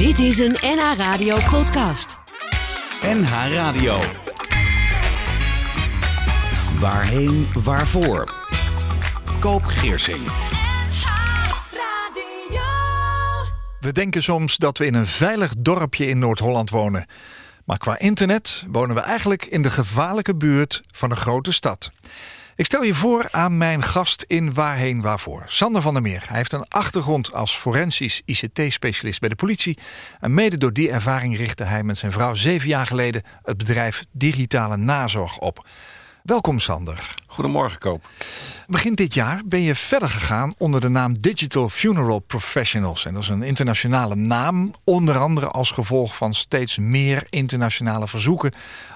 Dit is een NH Radio podcast. NH Radio. Waarheen, waarvoor? Koop Geersing. We denken soms dat we in een veilig dorpje in Noord-Holland wonen. Maar qua internet wonen we eigenlijk in de gevaarlijke buurt van een grote stad. Ik stel je voor aan mijn gast in Waarheen Waarvoor, Sander van der Meer. Hij heeft een achtergrond als forensisch ICT-specialist bij de politie. En mede door die ervaring richtte hij met zijn vrouw zeven jaar geleden het bedrijf Digitale Nazorg op. Welkom Sander. Goedemorgen Koop. Begin dit jaar ben je verder gegaan onder de naam Digital Funeral Professionals. En dat is een internationale naam, onder andere als gevolg van steeds meer internationale verzoeken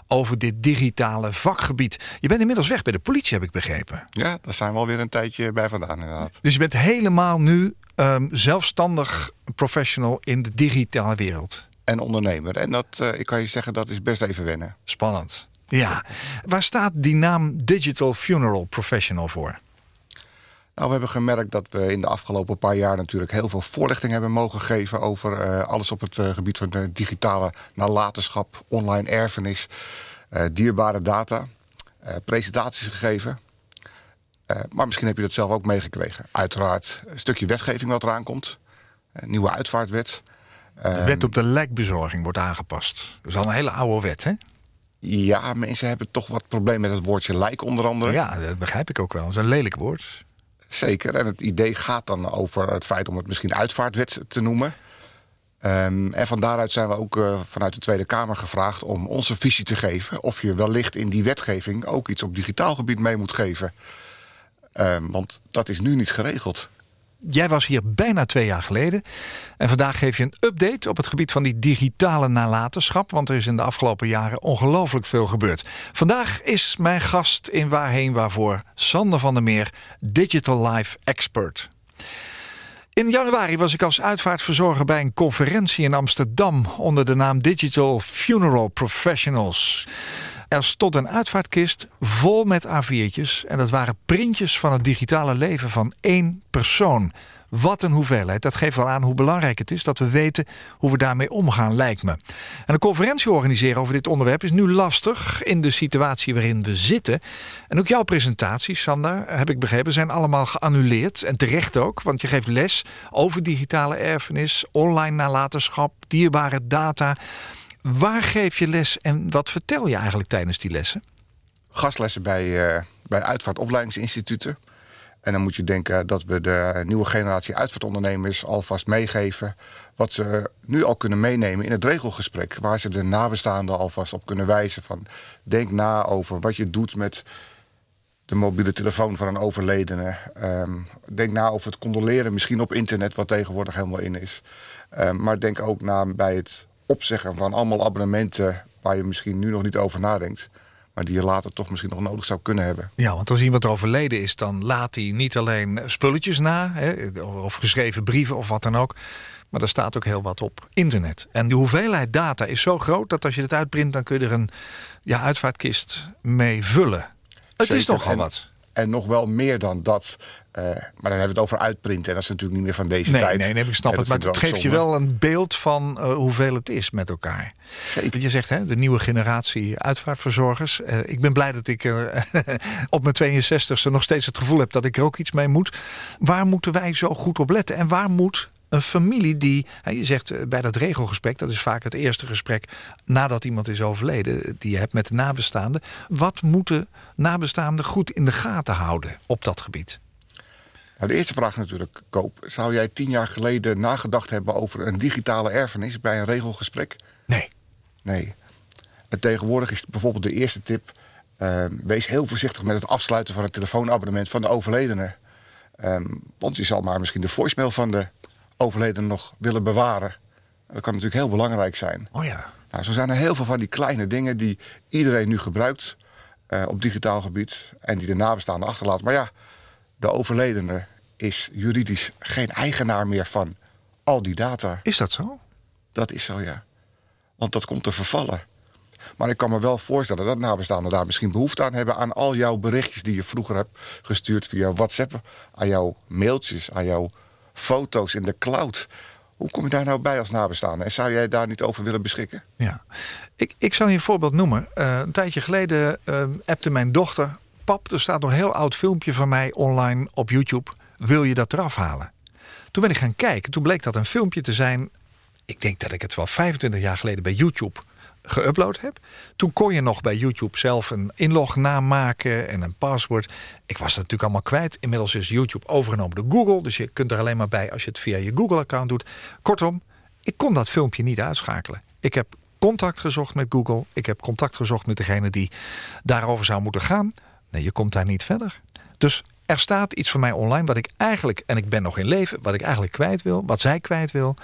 over dit digitale vakgebied. Je bent inmiddels weg bij de politie, heb ik begrepen. Ja, daar zijn we alweer een tijdje bij vandaan inderdaad. Dus je bent helemaal nu um, zelfstandig professional in de digitale wereld. En ondernemer. En dat, uh, ik kan je zeggen, dat is best even wennen. Spannend. Ja. Waar staat die naam Digital Funeral Professional voor? Nou, we hebben gemerkt dat we in de afgelopen paar jaar natuurlijk heel veel voorlichting hebben mogen geven over uh, alles op het uh, gebied van de digitale nalatenschap, online erfenis, uh, dierbare data, presentaties gegeven. maar misschien heb je dat zelf ook meegekregen. Uiteraard een stukje wetgeving wat eraan komt, een nieuwe uitvaartwet. De wet op de lijkbezorging wordt aangepast. Dat is al een hele oude wet, hè? Ja, mensen hebben toch wat probleem met het woordje lijk onder andere. Ja, dat begrijp ik ook wel. Dat is een lelijk woord. Zeker. En het idee gaat dan over het feit om het misschien uitvaartwet te noemen. Um, en van daaruit zijn we ook uh, vanuit de Tweede Kamer gevraagd om onze visie te geven. Of je wellicht in die wetgeving ook iets op digitaal gebied mee moet geven. Um, want dat is nu niet geregeld. Jij was hier bijna twee jaar geleden. En vandaag geef je een update op het gebied van die digitale nalatenschap. Want er is in de afgelopen jaren ongelooflijk veel gebeurd. Vandaag is mijn gast in Waarheen Waarvoor Sander van der Meer, Digital Life Expert. In januari was ik als uitvaartverzorger bij een conferentie in Amsterdam onder de naam Digital Funeral Professionals. Er stond een uitvaartkist vol met A4'tjes en dat waren printjes van het digitale leven van één persoon. Wat een hoeveelheid. Dat geeft wel aan hoe belangrijk het is dat we weten hoe we daarmee omgaan, lijkt me. En een conferentie organiseren over dit onderwerp is nu lastig in de situatie waarin we zitten. En ook jouw presentaties, Sander, heb ik begrepen, zijn allemaal geannuleerd. En terecht ook, want je geeft les over digitale erfenis, online nalatenschap, dierbare data. Waar geef je les en wat vertel je eigenlijk tijdens die lessen? Gastlessen bij, uh, bij uitvaartopleidingsinstituten. En dan moet je denken dat we de nieuwe generatie uitvaartondernemers alvast meegeven. wat ze nu al kunnen meenemen in het regelgesprek. Waar ze de nabestaanden alvast op kunnen wijzen. Van denk na over wat je doet met de mobiele telefoon van een overledene. Um, denk na over het condoleren, misschien op internet, wat tegenwoordig helemaal in is. Um, maar denk ook na bij het opzeggen van allemaal abonnementen waar je misschien nu nog niet over nadenkt. Maar die je later toch misschien nog nodig zou kunnen hebben. Ja, want als iemand overleden is, dan laat hij niet alleen spulletjes na, hè, of geschreven brieven of wat dan ook. Maar er staat ook heel wat op internet. En de hoeveelheid data is zo groot dat als je het uitprint, dan kun je er een ja, uitvaartkist mee vullen. Het is nogal wat. En nog wel meer dan dat. Uh, maar dan hebben we het over uitprinten. En dat is natuurlijk niet meer van deze nee, tijd. Nee, nee, ik snap het. Maar het geeft je wel een beeld van uh, hoeveel het is met elkaar. Zeker. Je zegt, hè, de nieuwe generatie uitvaartverzorgers. Uh, ik ben blij dat ik op mijn 62e nog steeds het gevoel heb dat ik er ook iets mee moet. Waar moeten wij zo goed op letten? En waar moet een familie die, je zegt bij dat regelgesprek, dat is vaak het eerste gesprek nadat iemand is overleden, die je hebt met de nabestaanden. Wat moeten nabestaanden goed in de gaten houden op dat gebied? Nou, de eerste vraag natuurlijk, Koop. Zou jij tien jaar geleden nagedacht hebben over een digitale erfenis bij een regelgesprek? Nee. Nee. En tegenwoordig is bijvoorbeeld de eerste tip: uh, wees heel voorzichtig met het afsluiten van het telefoonabonnement van de overledene. Um, want je zal maar misschien de voicemail van de overledene nog willen bewaren. Dat kan natuurlijk heel belangrijk zijn. Oh ja. Nou, zo zijn er heel veel van die kleine dingen die iedereen nu gebruikt uh, op digitaal gebied en die de nabestaanden achterlaat. Maar ja, de overledene is juridisch geen eigenaar meer van al die data. Is dat zo? Dat is zo, ja. Want dat komt te vervallen. Maar ik kan me wel voorstellen dat nabestaanden daar misschien behoefte aan hebben aan al jouw berichtjes die je vroeger hebt gestuurd via WhatsApp, aan jouw mailtjes, aan jouw foto's in de cloud. Hoe kom je daar nou bij als nabestaande? En zou jij daar niet over willen beschikken? Ja, ik, ik zal je een voorbeeld noemen. Uh, een tijdje geleden uh, appte mijn dochter... Pap, er staat nog een heel oud filmpje van mij online op YouTube. Wil je dat eraf halen? Toen ben ik gaan kijken. Toen bleek dat een filmpje te zijn... Ik denk dat ik het wel 25 jaar geleden bij YouTube geüpload heb. Toen kon je nog bij YouTube zelf een inlognaam maken en een paswoord. Ik was dat natuurlijk allemaal kwijt. Inmiddels is YouTube overgenomen door Google. Dus je kunt er alleen maar bij als je het via je Google-account doet. Kortom, ik kon dat filmpje niet uitschakelen. Ik heb contact gezocht met Google. Ik heb contact gezocht met degene die daarover zou moeten gaan. Nee, je komt daar niet verder. Dus er staat iets van mij online wat ik eigenlijk, en ik ben nog in leven, wat ik eigenlijk kwijt wil, wat zij kwijt wil.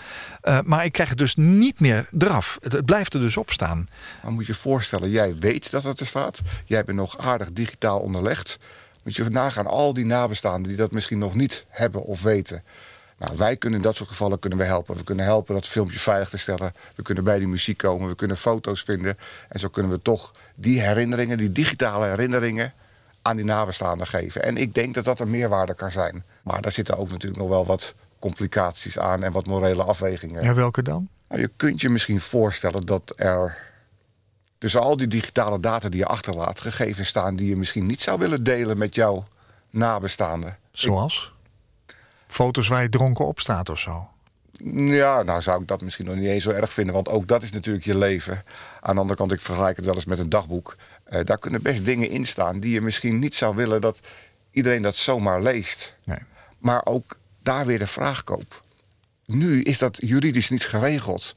Uh, maar ik krijg het dus niet meer eraf. Het, blijft er dus op staan. Maar moet je je voorstellen, jij weet dat het er staat. Jij bent nog aardig digitaal onderlegd. Moet je nagaan al die nabestaanden die dat misschien nog niet hebben of weten. Nou, wij kunnen in dat soort gevallen kunnen we helpen. We kunnen helpen dat filmpje veilig te stellen. We kunnen bij die muziek komen. We kunnen foto's vinden. En zo kunnen we toch die herinneringen, die digitale herinneringen aan die nabestaanden geven. En ik denk dat dat een meerwaarde kan zijn. Maar daar zitten ook natuurlijk nog wel wat complicaties aan en wat morele afwegingen. Ja, welke dan? Nou, je kunt je misschien voorstellen dat er dus al die digitale data die je achterlaat, gegevens staan die je misschien niet zou willen delen met jouw nabestaanden. Zoals? Foto's waar je dronken op staat of zo? Ja, nou zou ik dat misschien nog niet eens zo erg vinden, want ook dat is natuurlijk je leven. Aan de andere kant, ik vergelijk het wel eens met een dagboek. Uh, daar kunnen best dingen in staan die je misschien niet zou willen dat iedereen dat zomaar leest. Nee. Maar ook daar weer de vraagkoop. Nu is dat juridisch niet geregeld.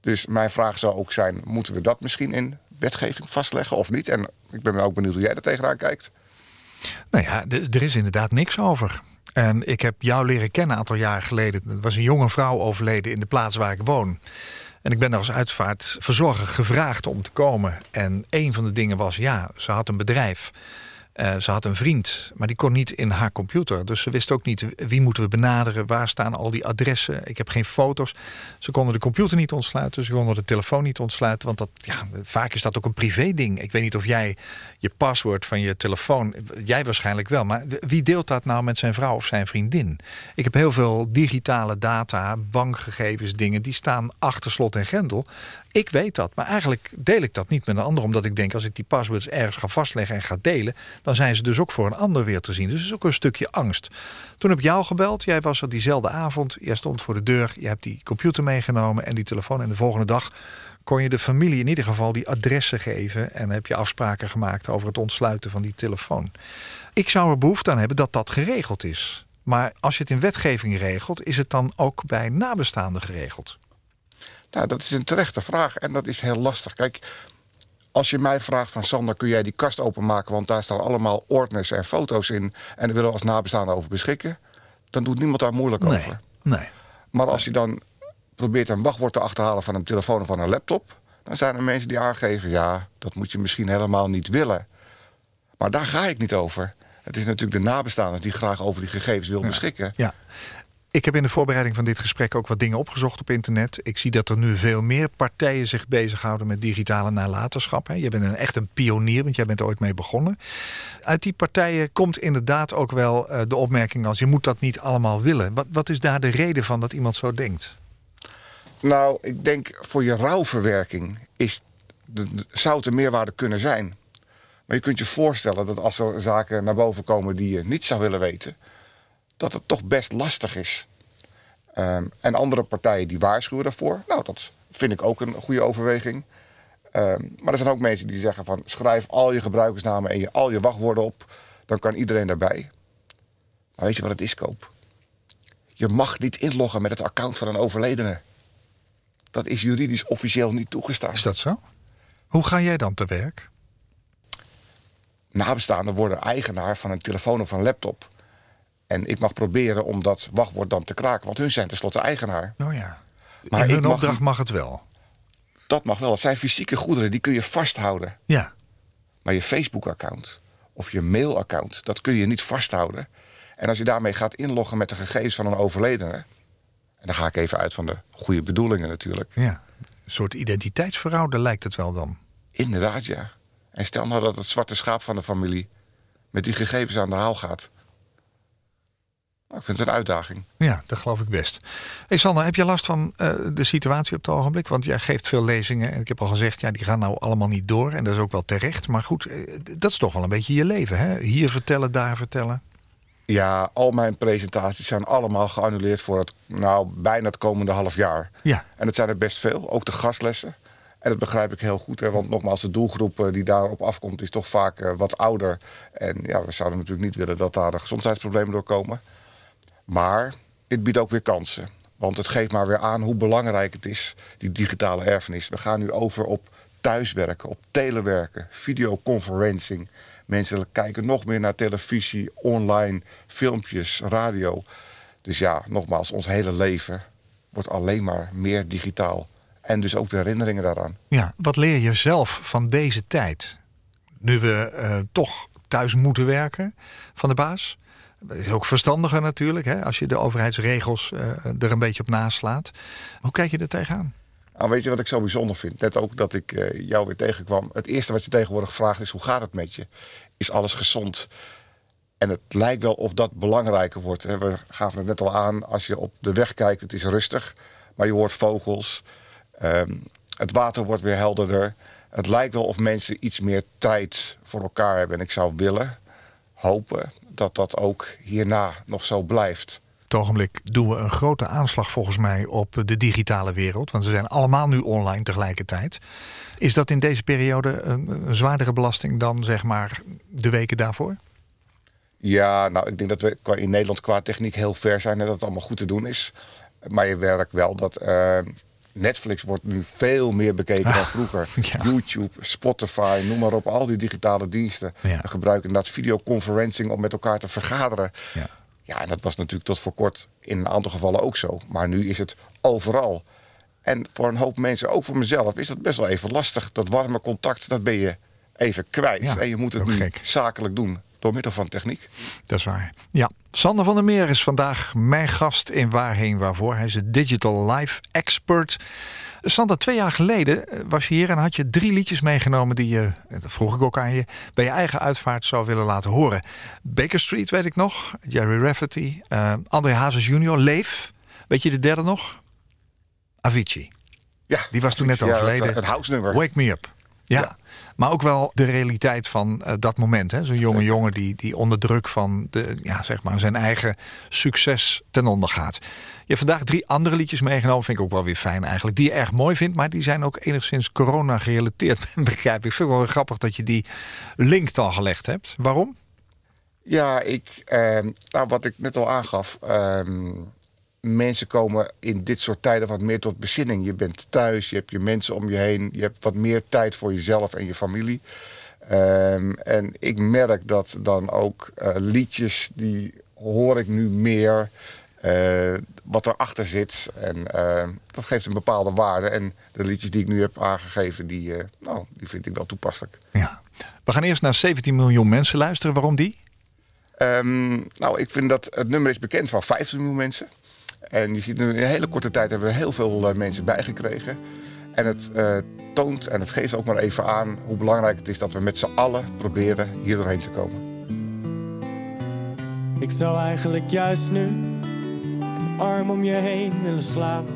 Dus mijn vraag zou ook zijn: moeten we dat misschien in wetgeving vastleggen of niet? En ik ben ook benieuwd hoe jij er tegenaan kijkt. Nou ja, er is inderdaad niks over. En ik heb jou leren kennen een aantal jaren geleden. Er was een jonge vrouw overleden in de plaats waar ik woon. En ik ben daar als uitvaartverzorger gevraagd om te komen. En een van de dingen was, ja, ze had een bedrijf. Uh, ze had een vriend, maar die kon niet in haar computer. Dus ze wist ook niet wie moeten we benaderen, waar staan al die adressen. Ik heb geen foto's. Ze konden de computer niet ontsluiten, ze konden de telefoon niet ontsluiten. Want dat, ja, vaak is dat ook een privé ding. Ik weet niet of jij je paswoord van je telefoon, jij waarschijnlijk wel. Maar wie deelt dat nou met zijn vrouw of zijn vriendin? Ik heb heel veel digitale data, bankgegevens, dingen, die staan achter slot en grendel. Ik weet dat, maar eigenlijk deel ik dat niet met een ander. Omdat ik denk, als ik die passwords ergens ga vastleggen en ga delen... dan zijn ze dus ook voor een ander weer te zien. Dus het is ook een stukje angst. Toen heb ik jou gebeld. Jij was er diezelfde avond. Jij stond voor de deur. Je hebt die computer meegenomen en die telefoon. En de volgende dag kon je de familie in ieder geval die adressen geven... en heb je afspraken gemaakt over het ontsluiten van die telefoon. Ik zou er behoefte aan hebben dat dat geregeld is. Maar als je het in wetgeving regelt... is het dan ook bij nabestaanden geregeld? Nou, dat is een terechte vraag en dat is heel lastig. Kijk, als je mij vraagt van Sander, kun jij die kast openmaken... want daar staan allemaal ordners en foto's in... en daar willen we als nabestaande over beschikken... dan doet niemand daar moeilijk over. Nee. Maar als je dan probeert een wachtwoord te achterhalen van een telefoon of van een laptop... dan zijn er mensen die aangeven, ja, dat moet je misschien helemaal niet willen. Maar daar ga ik niet over. Het is natuurlijk de nabestaande die graag over die gegevens wil beschikken. Ja. Ik heb in de voorbereiding van dit gesprek ook wat dingen opgezocht op internet. Ik zie dat er nu veel meer partijen zich bezighouden met digitale nalatenschap. Je bent een, echt een pionier, want jij bent er ooit mee begonnen. Uit die partijen komt inderdaad ook wel eh, de opmerking als... je moet dat niet allemaal willen. Wat, wat is daar de reden van dat iemand zo denkt? Nou, ik denk voor je rouwverwerking is de, zou het een meerwaarde kunnen zijn. Maar je kunt je voorstellen dat als er zaken naar boven komen die je niet zou willen weten dat het toch best lastig is. Ehm, en andere partijen die waarschuwen daarvoor. Nou, dat vind ik ook een goede overweging. Ehm, maar er zijn ook mensen die zeggen van schrijf al je gebruikersnamen en je, al je wachtwoorden op. Dan kan iedereen daarbij. Maar weet je wat het is, Koop? Je mag niet inloggen met het account van een overledene. Dat is juridisch officieel niet toegestaan. Is dat zo? Hoe ga jij dan te werk? Nabestaanden worden eigenaar van een telefoon of een laptop. En ik mag proberen om dat wachtwoord dan te kraken. Want hun zijn tenslotte eigenaar. Oh ja. Maar in hun mag opdracht mag het wel. Dat mag wel. Het zijn fysieke goederen, die kun je vasthouden. Ja. Maar je Facebook-account of je mail-account, dat kun je niet vasthouden. En als je daarmee gaat inloggen met de gegevens van een overledene... en dan ga ik even uit van de goede bedoelingen natuurlijk. Ja, een soort identiteitsverhouden lijkt het wel dan. Inderdaad, ja. En stel nou dat het zwarte schaap van de familie... met die gegevens aan de haal gaat Nou, ik vind het een uitdaging. Ja, dat geloof ik best. Hey Sander, heb je last van eh, de situatie op het ogenblik? Want jij geeft veel lezingen en ik heb al gezegd, ja, die gaan nou allemaal niet door. En dat is ook wel terecht. Maar goed, eh, dat is toch wel een beetje je leven, hè? Hier vertellen, daar vertellen. Ja, al mijn presentaties zijn allemaal geannuleerd voor het, nou, bijna het komende half jaar. Ja. En het zijn er best veel, ook de gastlessen. En dat begrijp ik heel goed, hè, want nogmaals, de doelgroep eh, die daarop afkomt is toch vaak wat ouder. En ja, we zouden natuurlijk niet willen dat daar de gezondheidsproblemen door komen. Maar dit biedt ook weer kansen. Want het geeft maar weer aan hoe belangrijk het is, die digitale erfenis. We gaan nu over op thuiswerken, op telewerken, videoconferencing. Mensen kijken nog meer naar televisie, online, filmpjes, radio. Dus ja, nogmaals, ons hele leven wordt alleen maar meer digitaal. En dus ook de herinneringen daaraan. Ja, wat leer je zelf van deze tijd? Nu we eh, toch thuis moeten werken van de baas. Is ook verstandiger natuurlijk, hè, als je de overheidsregels eh, er een beetje op naslaat. Hoe kijk je er tegenaan? Nou, weet je wat ik zo bijzonder vind? Net ook dat ik eh, jou weer tegenkwam. Het eerste wat je tegenwoordig vraagt is: hoe gaat het met je? Is alles gezond? En het lijkt wel of dat belangrijker wordt. We gaven het net al aan. Als je op de weg kijkt, het is rustig. Maar je hoort vogels. Ehm, het water wordt weer helderder. Het lijkt wel of mensen iets meer tijd voor elkaar hebben. En ik zou willen, hopen, dat dat ook hierna nog zo blijft. het ogenblik doen we een grote aanslag volgens mij op de digitale wereld. Want ze zijn allemaal nu online tegelijkertijd. Is dat in deze periode een, een zwaardere belasting dan zeg maar de weken daarvoor? Ja, nou, ik denk dat we qua- in Nederland qua techniek heel ver zijn en dat het allemaal goed te doen is. Maar je werkt wel dat eh, Netflix wordt nu veel meer bekeken dan vroeger. ja. YouTube, Spotify, noem maar op, al die digitale diensten. Ja. We gebruiken inderdaad videoconferencing om met elkaar te vergaderen. Ja. Ja, en dat was natuurlijk tot voor kort in een aantal gevallen ook zo. Maar nu is het overal. En voor een hoop mensen, ook voor mezelf, is dat best wel even lastig. Dat warme contact, dat ben je even kwijt. Ja, en je moet het nu gek. zakelijk doen door middel van techniek. Dat is waar. Ja, Sander van der Meer is vandaag mijn gast in Waarheen Waarvoor. Hij is een digital life expert. Sander, twee jaar geleden eh, was je hier en had je drie liedjes meegenomen die je, dat vroeg ik ook aan je, bij je eigen uitvaart zou willen laten horen. Baker Street weet ik nog, Jerry Rafferty, eh André Hazes Jr., Leef. Weet je de derde nog? Avicii. Ja, Die was toen net ja, het- overleden. Het, house-nummer. Wake Me Up. Ja. Ja. Maar ook wel de realiteit van eh, dat moment. hè. Zo'n jonge jongen die, die onder druk van de, ja, zeg maar zijn eigen succes ten onder gaat. Je hebt vandaag drie andere liedjes meegenomen. Vind ik ook wel weer fijn eigenlijk. Die je erg mooi vindt. Maar die zijn ook enigszins corona gerelateerd. Begrijp ik. Ik vind het wel grappig dat je die link dan gelegd hebt. Waarom? Ja, ik, ehm, nou, wat ik net al aangaf. ehm, mensen komen in dit soort tijden wat meer tot bezinning. Je bent thuis, je hebt je mensen om je heen. Je hebt wat meer tijd voor jezelf en je familie. Ehm, en ik merk dat dan ook eh, liedjes, die hoor ik nu meer... eh, wat erachter zit. En eh, dat geeft een bepaalde waarde. En de liedjes die ik nu heb aangegeven, die, nou, die vind ik wel toepasselijk. Ja. We gaan eerst naar 17 miljoen mensen luisteren. Waarom die? Ehm, nou, ik vind dat het nummer is bekend van 15 miljoen mensen. En je ziet nu in een hele korte tijd hebben we heel veel eh, mensen bijgekregen. En het eh, toont en het geeft ook maar even aan hoe belangrijk het is dat we met z'n allen proberen hier doorheen te komen. Ik zou eigenlijk juist nu een arm om je heen willen slapen.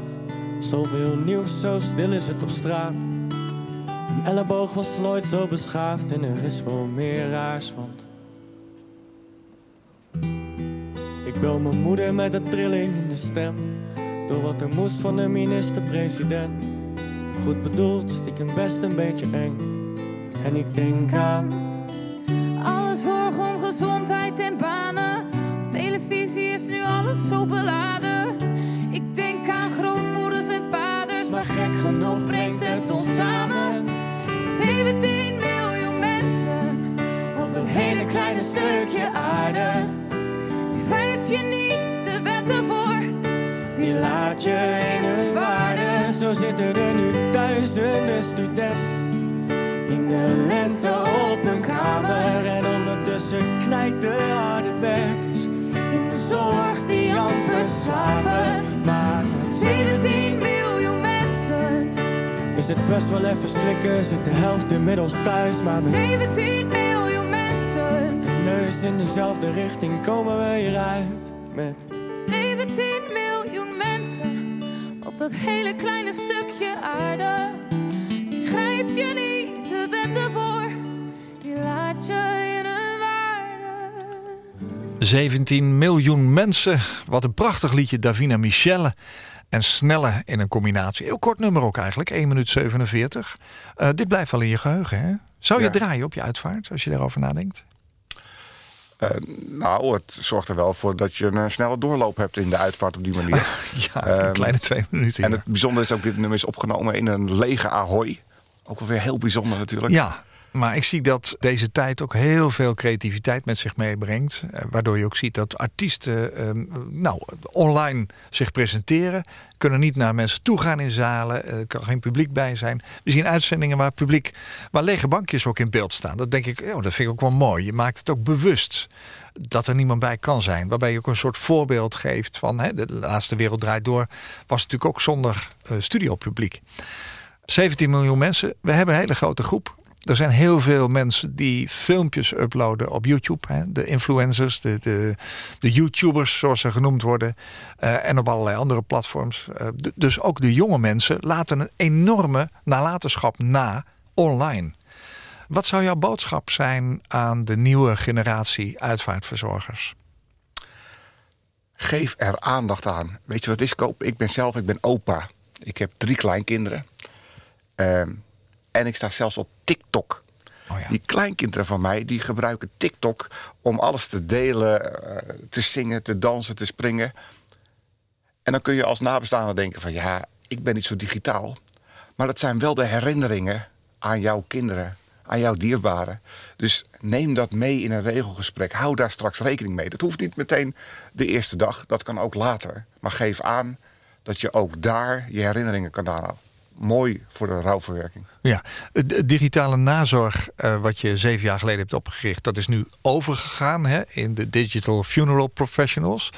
Zoveel nieuws, zo stil is het op straat. Een elleboog was nooit zo beschaafd en er is wel meer raars, want... Bel mijn moeder met een trilling in de stem. Door wat er moest van de minister-president. Goed bedoeld, stiekem best een beetje eng. En ik denk aan Alle zorg om gezondheid en banen. Op televisie is nu alles zo beladen. Ik denk aan grootmoeders en vaders, maar gek genoeg brengt het ons samen. 17 miljoen mensen op dat hele kleine stukje aarde. Schrijf je niet de wetten voor, die laat je in hun waarde. Zo zitten er nu duizenden studenten in de lente op een kamer. En ondertussen knijpt de harde werkers In de zorg die amper slapen. Maar 17 miljoen mensen. is het best wel even slikken, zit de helft inmiddels thuis. Maar met 17 miljoen in dezelfde richting komen we hieruit. met 17 miljoen mensen op dat hele kleine stukje aarde. Die schrijf je niet de wetten voor, die laat je in hun waarde. 17 miljoen mensen. Wat een prachtig liedje, Davina Michelle. En snelle in een combinatie. Heel kort nummer ook eigenlijk, 1 minuut 47. Eh, dit blijft wel in je geheugen, hè? Zou je Ja. draaien op je uitvaart, als je daarover nadenkt? Eh, nou, het zorgt er wel voor dat je een snelle doorloop hebt in de uitvaart op die manier. Ja, een Ehm, kleine twee minuten. En ja. het bijzondere is ook, dit nummer is opgenomen in een lege Ahoy. Ook wel weer heel bijzonder natuurlijk. Ja, maar ik zie dat deze tijd ook heel veel creativiteit met zich meebrengt. Eh, Waardoor je ook ziet dat artiesten ehm, nou, online zich presenteren. Kunnen niet naar mensen toe gaan in zalen. Er kan geen publiek bij zijn. We zien uitzendingen waar publiek, waar lege bankjes ook in beeld staan. Dat denk ik, oh, dat vind ik ook wel mooi. Je maakt het ook bewust dat er niemand bij kan zijn. Waarbij je ook een soort voorbeeld geeft van hè, de laatste wereld draait door. Was natuurlijk ook zonder eh, studiopubliek. 17 miljoen mensen. We hebben een hele grote groep. Er zijn heel veel mensen die filmpjes uploaden op YouTube. Hè? De influencers, de, de, de YouTubers zoals ze genoemd worden. eh, en op allerlei andere platforms. Eh, dus ook de jonge mensen laten een enorme nalatenschap na online. Wat zou jouw boodschap zijn aan de nieuwe generatie uitvaartverzorgers? Geef er aandacht aan. Weet je wat is, Koop? Ik ben zelf, ik ben opa. Ik heb drie kleinkinderen. Ehm, en ik sta zelfs op TikTok. Oh ja. Die kleinkinderen van mij, die gebruiken TikTok om alles te delen, eh, te zingen, te dansen, te springen. En dan kun je als nabestaande denken van ja, ik ben niet zo digitaal. Maar het zijn wel de herinneringen aan jouw kinderen, aan jouw dierbaren. Dus neem dat mee in een regelgesprek. Hou daar straks rekening mee. Dat hoeft niet meteen de eerste dag, dat kan ook later. Maar geef aan dat je ook daar je herinneringen kan aanhalen. Mooi voor de rouwverwerking. Ja, het het digitale nazorg eh, wat je zeven jaar geleden hebt opgericht, dat is nu overgegaan hè, in de Digital Funeral Professionals.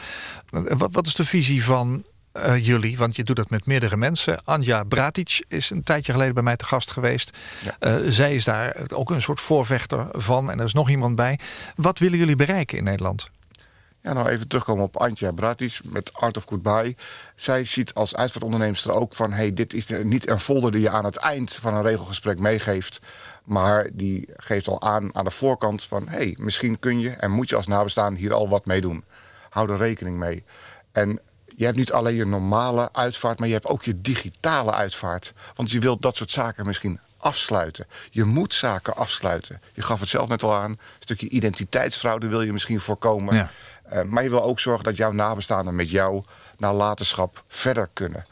Eh, Wat, wat is de visie van eh, jullie? Want je doet dat met meerdere mensen. Anja Bratic is een tijdje geleden bij mij te gast geweest. Ja. Zij is daar ook een soort voorvechter van en er is nog iemand bij. Wat willen jullie bereiken in Nederland? Ja, nou even terugkomen op Antja Bratis met Art of Goodbye. Zij ziet als uitvaartondernemster ook van... hey, dit is niet een folder die je aan het eind van een regelgesprek meegeeft... maar die geeft al aan aan de voorkant van... hey, misschien kun je en moet je als nabestaan hier al wat mee doen. Hou er rekening mee. En je hebt niet alleen je normale uitvaart... maar je hebt ook je digitale uitvaart. Want je wilt dat soort zaken misschien afsluiten. Je moet zaken afsluiten. Je gaf het zelf net al aan. Een stukje identiteitsfraude wil je misschien voorkomen. Ja. Eh, maar je wil ook zorgen dat jouw nabestaanden met jouw nalatenschap verder kunnen.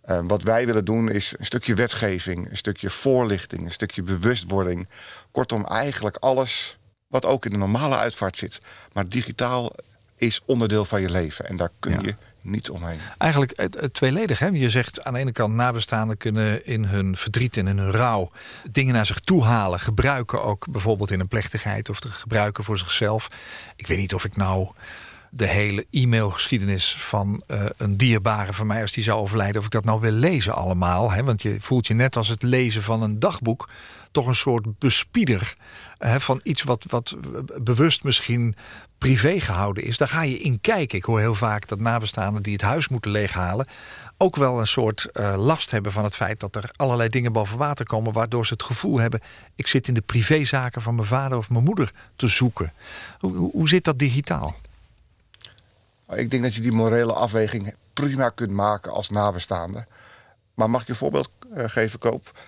Eh, wat wij willen doen is een stukje wetgeving, een stukje voorlichting, een stukje bewustwording. Kortom, eigenlijk alles wat ook in de normale uitvaart zit. Maar digitaal is onderdeel van je leven en daar kun Ja. je niet omheen. Eigenlijk tweeledig. Hè? Je zegt aan de ene kant nabestaanden kunnen in hun verdriet en in hun rouw dingen naar zich toe halen. Gebruiken ook bijvoorbeeld in een plechtigheid of te gebruiken voor zichzelf. Ik weet niet of ik nou de hele e-mailgeschiedenis van eh, een dierbare van mij als die zou overlijden, of ik dat nou wil lezen allemaal. Hè? Want je voelt je net als het lezen van een dagboek toch een soort bespieder van iets wat, wat bewust misschien privé gehouden is. Daar ga je in kijken. Ik hoor heel vaak dat nabestaanden die het huis moeten leeghalen ook wel een soort eh, last hebben van het feit dat er allerlei dingen boven water komen, waardoor ze het gevoel hebben: ik zit in de privézaken van mijn vader of mijn moeder te zoeken. Hoe, hoe, zit dat digitaal? Ik denk dat je die morele afweging prima kunt maken als nabestaande. Maar mag ik je een voorbeeld eh, geven, Koop?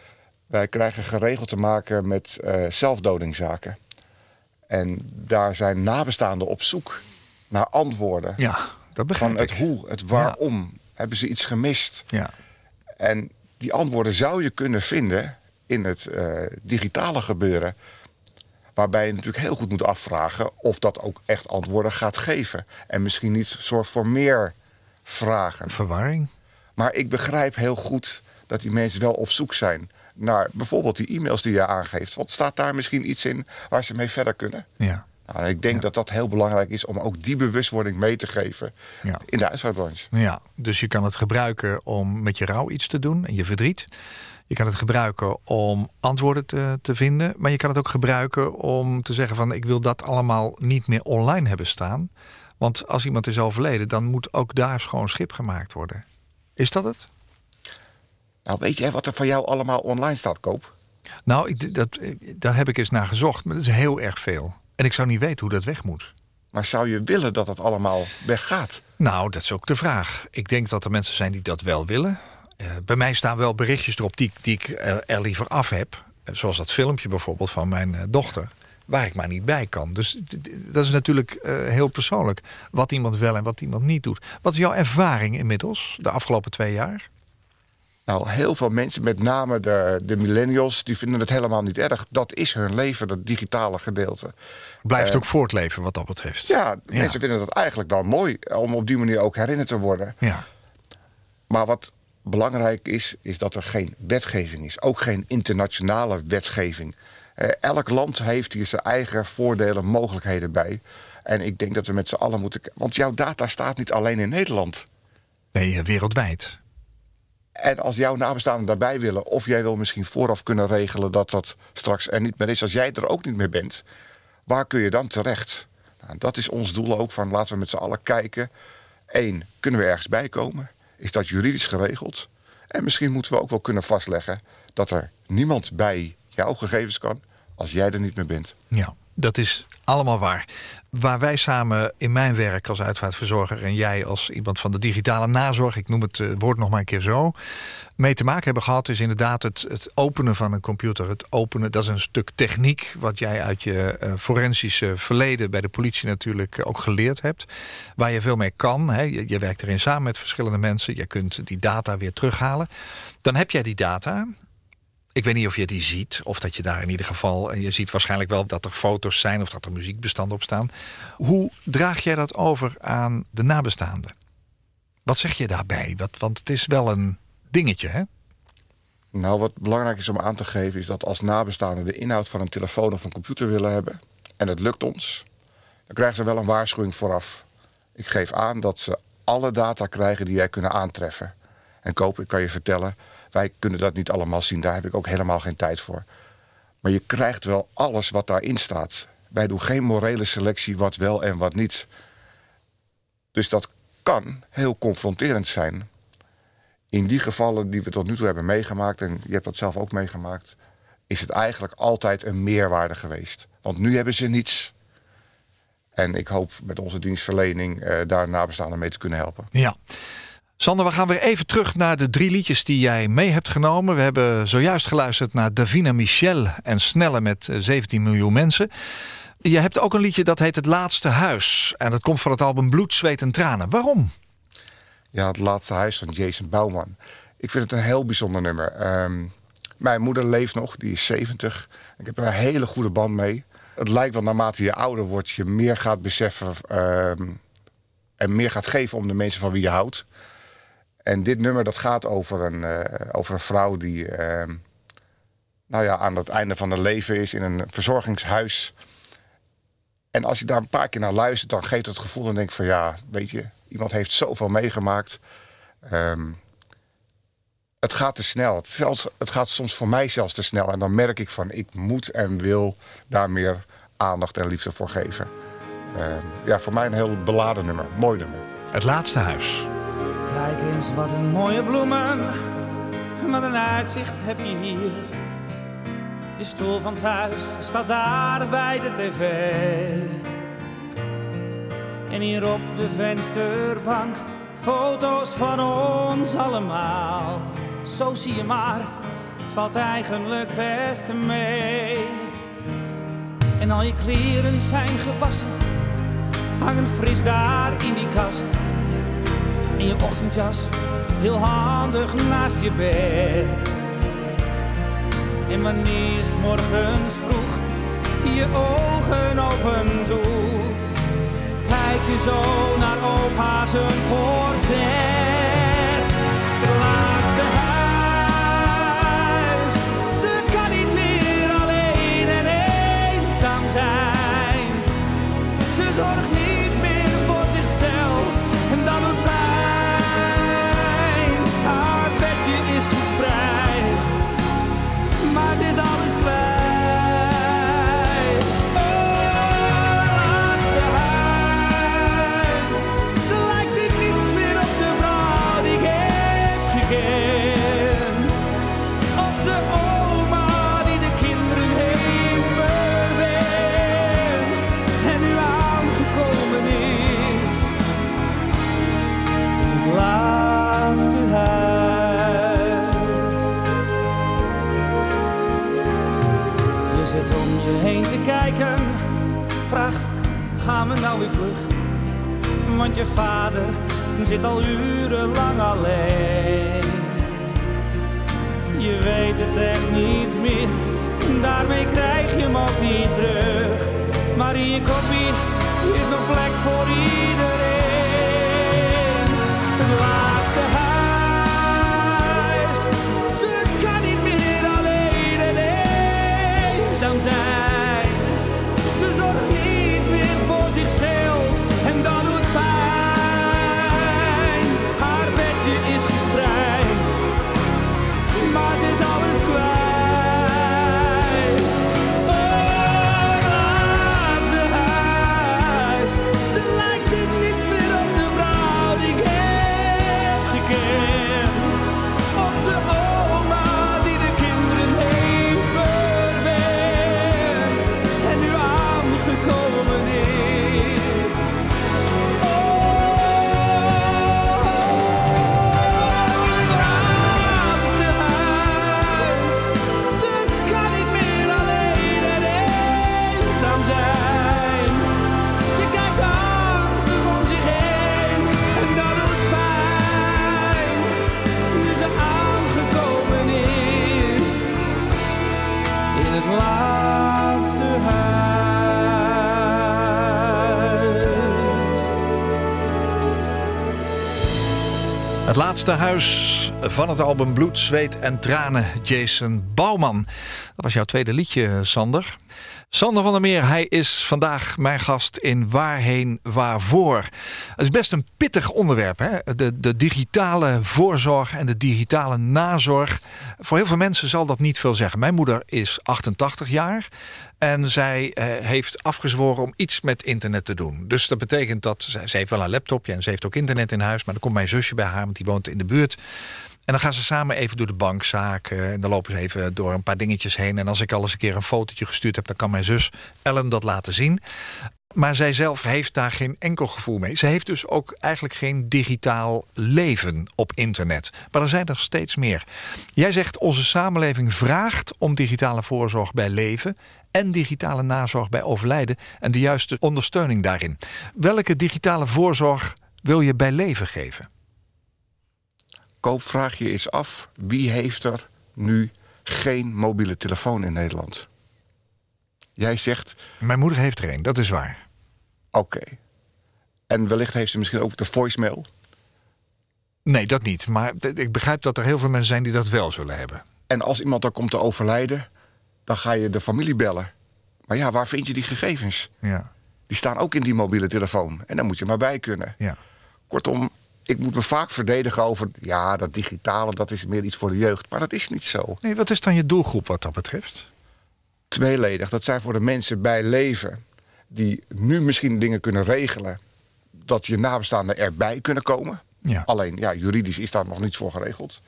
Wij krijgen geregeld te maken met eh zelfdodingzaken. En daar zijn nabestaanden op zoek naar antwoorden. Ja, dat begrijp van ik. het hoe, het waarom. Hebben ze iets gemist? Ja. En die antwoorden zou je kunnen vinden in het eh, digitale gebeuren. Waarbij je natuurlijk heel goed moet afvragen of dat ook echt antwoorden gaat geven. En misschien niet zorgt voor meer vragen. Verwarring. Maar ik begrijp heel goed dat die mensen wel op zoek zijn naar bijvoorbeeld die e-mails die je aangeeft. Want staat daar misschien iets in waar ze mee verder kunnen? Ja. Nou, ik denk dat dat heel belangrijk is om ook die bewustwording mee te geven Ja. in de uitvaartbranche. Ja, dus je kan het gebruiken om met je rouw iets te doen en je verdriet. Je kan het gebruiken om antwoorden te, te vinden. Maar je kan het ook gebruiken om te zeggen van ik wil dat allemaal niet meer online hebben staan. Want als iemand is overleden, dan moet ook daar schoon schip gemaakt worden. Is dat het? Nou, weet jij wat er van jou allemaal online staat, Koop? Nou, ik, dat, daar heb ik eens naar gezocht, maar dat is heel erg veel. En ik zou niet weten hoe dat weg moet. Maar zou je willen dat het allemaal weggaat? Nou, dat is ook de vraag. Ik denk dat er mensen zijn die dat wel willen. Uh, bij mij staan wel berichtjes erop die, die ik er, er liever af heb. Uh, zoals dat filmpje bijvoorbeeld van mijn dochter. Waar ik maar niet bij kan. Dus dat is natuurlijk heel persoonlijk. Wat iemand wel en wat iemand niet doet. Wat is jouw ervaring inmiddels, de afgelopen twee jaar? Nou, heel veel mensen, met name de, de millennials, die vinden het helemaal niet erg. Dat is hun leven, dat digitale gedeelte. Blijft uh, ook voortleven wat dat betreft. Ja, ja, mensen vinden dat eigenlijk wel mooi om op die manier ook herinnerd te worden. Ja. Maar wat belangrijk is, is dat er geen wetgeving is. Ook geen internationale wetgeving. Uh, elk land heeft hier zijn eigen voordelen, mogelijkheden bij. En ik denk dat we met z'n allen moeten. Want jouw data staat niet alleen in Nederland. Nee, wereldwijd. En als jouw nabestaanden daarbij willen, of jij wil misschien vooraf kunnen regelen dat dat straks er niet meer is, als jij er ook niet meer bent, waar kun je dan terecht? Nou, dat is ons doel ook van laten we met z'n allen kijken. Eén, kunnen we ergens bij komen? Is dat juridisch geregeld? En misschien moeten we ook wel kunnen vastleggen dat er niemand bij jouw gegevens kan als jij er niet meer bent. Ja, dat is allemaal waar. Waar wij samen in mijn werk als uitvaartverzorger en jij als iemand van de digitale nazorg, ik noem het uh, woord nog maar een keer zo, mee te maken hebben gehad, is inderdaad het, het openen van een computer. Het openen, dat is een stuk techniek wat jij uit je uh, forensische verleden bij de politie natuurlijk ook geleerd hebt. Waar je veel mee kan. Hè. Je, je werkt erin samen met verschillende mensen. Je kunt die data weer terughalen. Dan heb jij die data. Ik weet niet of je die ziet, of dat je daar in ieder geval... je ziet waarschijnlijk wel dat er foto's zijn of dat er muziekbestanden op staan. Hoe draag jij dat over aan de nabestaanden? Wat zeg je daarbij? Wat, want het is wel een dingetje, hè? Nou, wat belangrijk is om aan te geven... is dat als nabestaanden de inhoud van een telefoon of een computer willen hebben... en het lukt ons, dan krijgen ze wel een waarschuwing vooraf. Ik geef aan dat ze alle data krijgen die jij kunnen aantreffen. En koop, ik kan je vertellen wij kunnen dat niet allemaal zien. Daar heb ik ook helemaal geen tijd voor. Maar je krijgt wel alles wat daarin staat. Wij doen geen morele selectie wat wel en wat niet. Dus dat kan heel confronterend zijn. In die gevallen die we tot nu toe hebben meegemaakt, en je hebt dat zelf ook meegemaakt, is het eigenlijk altijd een meerwaarde geweest. Want nu hebben ze niets. En ik hoop met onze dienstverlening eh, daar nabestaanden mee te kunnen helpen. Ja. Sander, we gaan weer even terug naar de drie liedjes die jij mee hebt genomen. We hebben zojuist geluisterd naar Davina Michel en Snelle met 17 miljoen mensen. Je hebt ook een liedje dat heet Het Laatste Huis. En dat komt van het album Bloed, Zweet en Tranen. Waarom? Ja, Het Laatste Huis van Jason Bouwman. Ik vind het een heel bijzonder nummer. Um, mijn moeder leeft nog, die is 70. Ik heb er een hele goede band mee. Het lijkt wel naarmate je ouder wordt, je meer gaat beseffen... Um, en meer gaat geven om de mensen van wie je houdt. En dit nummer dat gaat over een, uh, over een vrouw die uh, nou ja, aan het einde van haar leven is in een verzorgingshuis. En als je daar een paar keer naar luistert, dan geeft het gevoel en denk van ja, weet je, iemand heeft zoveel meegemaakt. Um, het gaat te snel. Het, zelfs, het gaat soms voor mij zelfs te snel. En dan merk ik van ik moet en wil daar meer aandacht en liefde voor geven. Um, ja, voor mij een heel beladen nummer. Mooi nummer. Het laatste huis. Eens wat een mooie bloemen, wat een uitzicht heb je hier. Je stoel van thuis staat daar bij de tv. En hier op de vensterbank foto's van ons allemaal. Zo zie je maar, het valt eigenlijk best mee. En al je kleren zijn gewassen, hangen fris daar in die kast in je ochtendjas, heel handig naast je bed. En wanneer morgens vroeg je ogen open doet, kijk je zo naar opa zijn portret. Laatste huis van het album Bloed, Zweet en Tranen, Jason Bouwman. Dat was jouw tweede liedje, Sander. Sander van der Meer, hij is vandaag mijn gast in Waarheen Waarvoor. Het is best een pittig onderwerp, hè? De, de digitale voorzorg en de digitale nazorg. Voor heel veel mensen zal dat niet veel zeggen. Mijn moeder is 88 jaar en zij eh, heeft afgezworen om iets met internet te doen. Dus dat betekent dat ze, heeft wel een laptopje en ze heeft ook internet in huis, maar dan komt mijn zusje bij haar, want die woont in de buurt. En dan gaan ze samen even door de bankzaken. En dan lopen ze even door een paar dingetjes heen. En als ik al eens een keer een fotootje gestuurd heb, dan kan mijn zus Ellen dat laten zien. Maar zij zelf heeft daar geen enkel gevoel mee. Ze heeft dus ook eigenlijk geen digitaal leven op internet. Maar er zijn er steeds meer. Jij zegt onze samenleving vraagt om digitale voorzorg bij leven en digitale nazorg bij overlijden en de juiste ondersteuning daarin. Welke digitale voorzorg wil je bij leven geven? Koop, vraag je eens af, wie heeft er nu geen mobiele telefoon in Nederland? Jij zegt, Mijn moeder heeft er een, dat is waar. oké. En wellicht heeft ze misschien ook de voicemail. Nee, dat niet. Maar ik begrijp dat er heel veel mensen zijn die dat wel zullen hebben. En als iemand dan komt te overlijden, dan ga je de familie bellen. Maar ja, waar vind je die gegevens? Ja, Die staan ook in die mobiele telefoon. En daar moet je maar bij kunnen. ja. Kortom, ik moet me vaak verdedigen over... ja, dat digitale, dat is meer iets voor de jeugd. Maar dat is niet zo. Nee, wat is dan je doelgroep wat dat betreft? Tweeledig, dat zijn voor de mensen bij leven... die nu misschien dingen kunnen regelen... dat je nabestaanden erbij kunnen komen. Ja. Alleen, ja, juridisch is daar nog niets voor geregeld.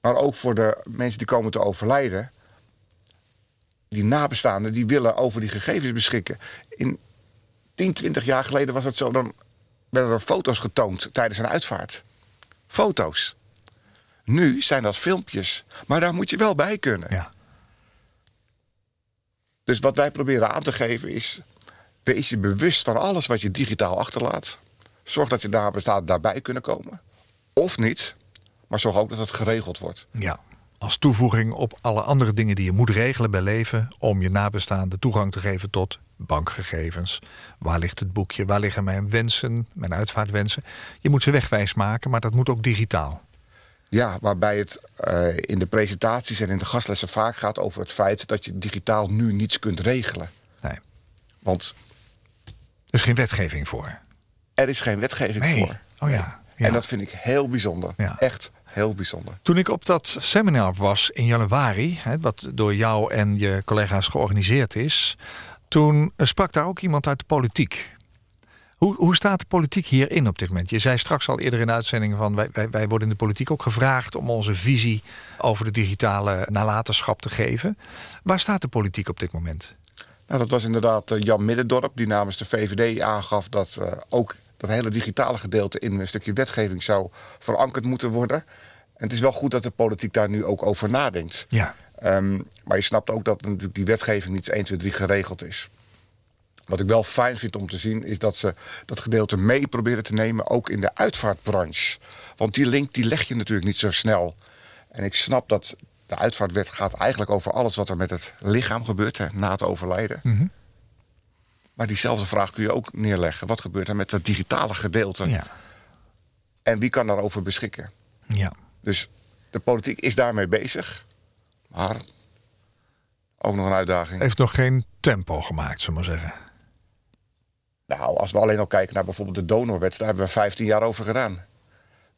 Maar ook voor de mensen die komen te overlijden... die nabestaanden, die willen over die gegevens beschikken. In 10, 20 jaar geleden was het zo... dan werden er foto's getoond tijdens een uitvaart. Foto's. Nu zijn dat filmpjes. Maar daar moet je wel bij kunnen. Ja. Dus wat wij proberen aan te geven is... wees je bewust van alles wat je digitaal achterlaat. Zorg dat je nabestaanden daarbij kunnen komen. Of niet, maar zorg ook dat het geregeld wordt. ja. Als toevoeging op alle andere dingen die je moet regelen bij leven... om je nabestaanden toegang te geven tot bankgegevens. Waar ligt het boekje? Waar liggen mijn wensen, mijn uitvaartwensen? Je moet ze wegwijs maken, maar dat moet ook digitaal. Ja, waarbij het eh, in de presentaties en in de gastlessen vaak gaat over het feit... dat je digitaal nu niets kunt regelen. Nee, Want er is geen wetgeving voor. er is geen wetgeving Nee. voor. Oh ja. ja. En dat vind ik heel bijzonder. Ja. Echt heel bijzonder. Toen ik op dat seminar was in januari, hè, wat door jou en je collega's georganiseerd is, toen sprak daar ook iemand uit de politiek. Hoe, hoe staat de politiek hierin op dit moment? Je zei straks al eerder in de uitzending van wij, wij, wij worden in de politiek ook gevraagd om onze visie over de digitale nalatenschap te geven. Waar staat de politiek op dit moment? Nou, dat was inderdaad eh, Jan Middendorp die namens de VVD aangaf dat eh, ook dat hele digitale gedeelte in een stukje wetgeving zou verankerd moeten worden. En het is wel goed dat de politiek daar nu ook over nadenkt. Ja. Ehm, maar je snapt ook dat natuurlijk die wetgeving niet 1, 2, 3 geregeld is. Wat ik wel fijn vind om te zien, is dat ze dat gedeelte mee proberen te nemen, ook in de uitvaartbranche. Want die link die leg je natuurlijk niet zo snel. En ik snap dat de uitvaartwet gaat eigenlijk over alles wat er met het lichaam gebeurt hè, na het overlijden. Mhm. Maar diezelfde vraag kun je ook neerleggen. Wat gebeurt er met het digitale gedeelte? Ja. En wie kan daarover beschikken? ja. Dus de politiek is daarmee bezig. Maar ook nog een uitdaging. Heeft nog geen tempo gemaakt, zullen we maar zeggen. Nou, als we alleen al kijken naar bijvoorbeeld de donorwet, daar hebben we 15 jaar over gedaan.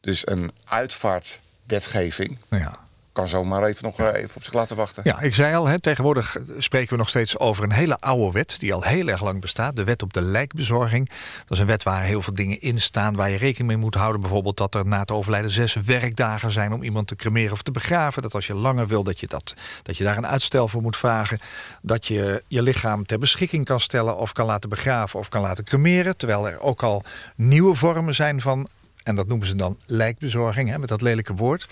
Dus een uitvaartwetgeving Ja. Kan zomaar even nog eh, even op zich laten wachten. Ja, ik zei al, hè, tegenwoordig spreken we nog steeds over een hele oude wet... die al heel erg lang bestaat, de wet op de lijkbezorging. Dat is een wet waar heel veel dingen in staan... waar je rekening mee moet houden. Bijvoorbeeld dat er na het overlijden zes werkdagen zijn... om iemand te cremeren of te begraven. Dat als je langer wil, dat je, dat, dat je daar een uitstel voor moet vragen. Dat je je lichaam ter beschikking kan stellen... of kan laten begraven of kan laten cremeren. Terwijl er ook al nieuwe vormen zijn van en dat noemen ze dan lijkbezorging, hè, met dat lelijke woord.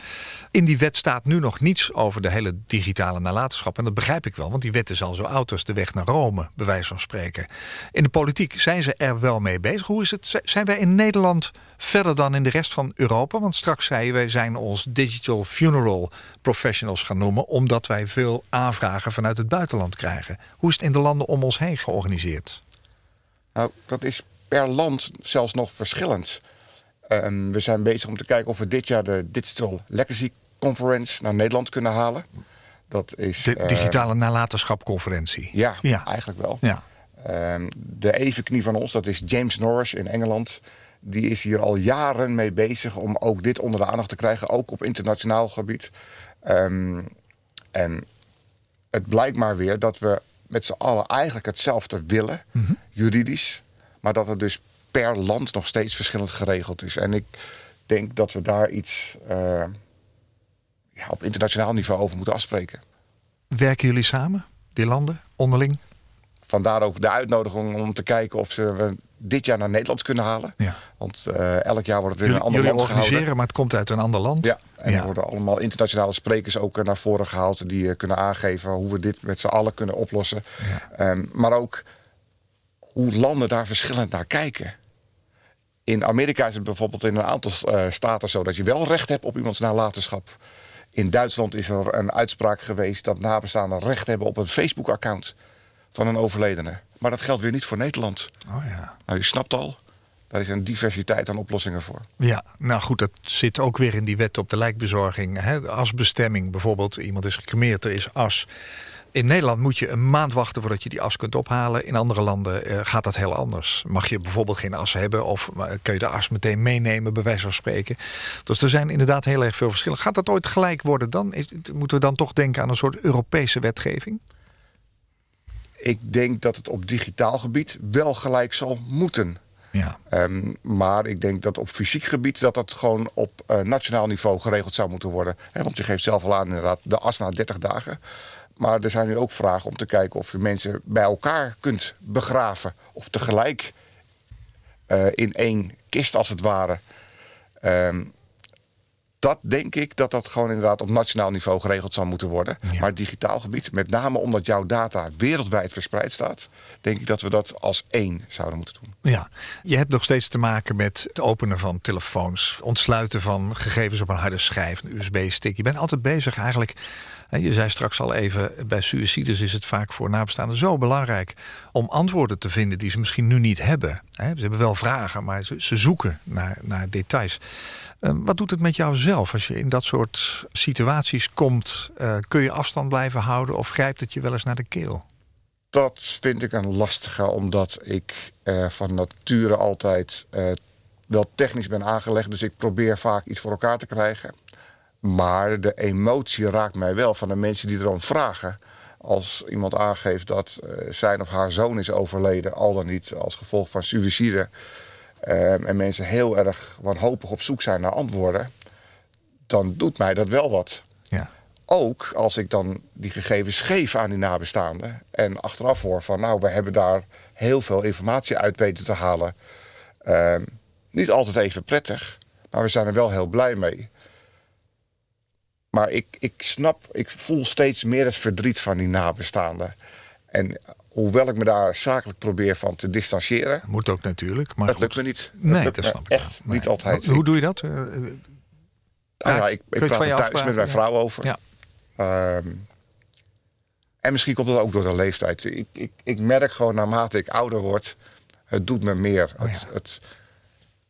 In die wet staat nu nog niets over de hele digitale nalatenschap. En dat begrijp ik wel, want die wet is al zo oud als de weg naar Rome, bij wijze van spreken. In de politiek zijn ze er wel mee bezig. Hoe is het? Zijn wij in Nederland verder dan in de rest van Europa? Want straks zei je, wij zijn ons digital funeral professionals gaan noemen... omdat wij veel aanvragen vanuit het buitenland krijgen. Hoe is het in de landen om ons heen georganiseerd? Nou, dat is per land zelfs nog verschillend. Ehm, we zijn bezig om te kijken of we dit jaar de Digital Legacy Conference naar Nederland kunnen halen. Dat is. De eh, digitale nalatenschapconferentie. ja, Ja. eigenlijk wel. Ja. Ehm, de evenknie van ons, dat is James Norris in Engeland. Die is hier al jaren mee bezig om ook dit onder de aandacht te krijgen, ook op internationaal gebied. Ehm, en het blijkt maar weer dat we met z'n allen eigenlijk hetzelfde willen, juridisch. Maar dat het dus per land nog steeds verschillend geregeld is. En ik denk dat we daar iets eh, ja, op internationaal niveau over moeten afspreken. Werken jullie samen, die landen, onderling? Vandaar ook de uitnodiging om te kijken of ze we dit jaar naar Nederland kunnen halen. Ja. Want eh, elk jaar wordt het weer een ander jullie land organiseren, gehouden. maar het komt uit een ander land. Ja, en Ja. er worden allemaal internationale sprekers ook eh, naar voren gehaald... die kunnen aangeven hoe we dit met z'n allen kunnen oplossen. Ehm, maar ook hoe landen daar verschillend naar kijken. In Amerika is het bijvoorbeeld in een aantal eh, staten zo... dat je wel recht hebt op iemands nalatenschap. In Duitsland is er een uitspraak geweest... dat nabestaanden recht hebben op een Facebook-account van een overledene. Maar dat geldt weer niet voor Nederland. Oh ja. Nou, je snapt al, daar is een diversiteit aan oplossingen voor. Ja, nou goed, dat zit ook weer in die wet op de lijkbezorging. Hè? Asbestemming bijvoorbeeld. Iemand is gecremeerd, er is as. In Nederland moet je een maand wachten voordat je die as kunt ophalen. In andere landen eh, gaat dat heel anders. Mag je bijvoorbeeld geen as hebben of eh, kun je de as meteen meenemen, bij wijze van spreken. Dus er zijn inderdaad heel erg veel verschillen. Gaat dat ooit gelijk worden dan? Is, moeten we dan toch denken aan een soort Europese wetgeving? Ik denk dat het op digitaal gebied wel gelijk zal moeten. Ja. Ehm, maar ik denk dat op fysiek gebied dat dat gewoon op eh, nationaal niveau geregeld zou moeten worden. Want je geeft zelf al aan inderdaad de as na 30 dagen. Maar er zijn nu ook vragen om te kijken of je mensen bij elkaar kunt begraven. Of tegelijk eh, in één kist als het ware. Ehm, dat denk ik dat dat gewoon inderdaad op nationaal niveau geregeld zal moeten worden. Ja. Maar digitaal gebied, met name omdat jouw data wereldwijd verspreid staat, denk ik dat we dat als één zouden moeten doen. Ja, je hebt nog steeds te maken met het openen van telefoons, ontsluiten van gegevens op een harde schijf, een USB-stick. Je bent altijd bezig eigenlijk. Je zei straks al even, bij suicides is het vaak voor nabestaanden zo belangrijk om antwoorden te vinden die ze misschien nu niet hebben. Ze hebben wel vragen, maar ze, zoeken naar, naar details. Eh, Wat doet het met jou zelf als je in dat soort situaties komt? Eh, kun je afstand blijven houden of grijpt het je wel eens naar de keel? Dat vind ik een lastige, omdat ik eh, van nature altijd eh, wel technisch ben aangelegd. Dus ik probeer vaak iets voor elkaar te krijgen. Maar de emotie raakt mij wel van de mensen die erom vragen. Als iemand aangeeft dat eh, zijn of haar zoon is overleden, al dan niet als gevolg van suïcide. eh, en mensen heel erg wanhopig op zoek zijn naar antwoorden. Dan doet mij dat wel wat Ja. ook als ik dan die gegevens geef aan die nabestaanden. En achteraf hoor van nou, we hebben daar heel veel informatie uit weten te halen. Ehm, niet altijd even prettig, maar we zijn er wel heel blij mee. Maar ik, ik snap, ik voel steeds meer het verdriet van die nabestaanden. En hoewel ik me daar zakelijk probeer van te distancieren, Moet ook natuurlijk. Maar dat goed. lukt me niet. Nee, dat snap ik echt wel. niet Nee. altijd. Hoe doe je dat? Eh, eh, Nou ja, ik, ik praat er thuis met mijn Ja. vrouw over. Ja. Ehm, en misschien komt dat ook door de leeftijd. Ik, ik, ik merk gewoon naarmate ik ouder word, het doet me meer. Oh ja. Het, het,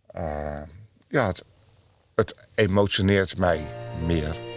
eh, ja, het, het emotioneert mij meer.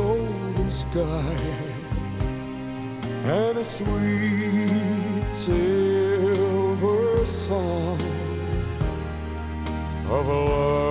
Golden sky and a sweet silver song of love.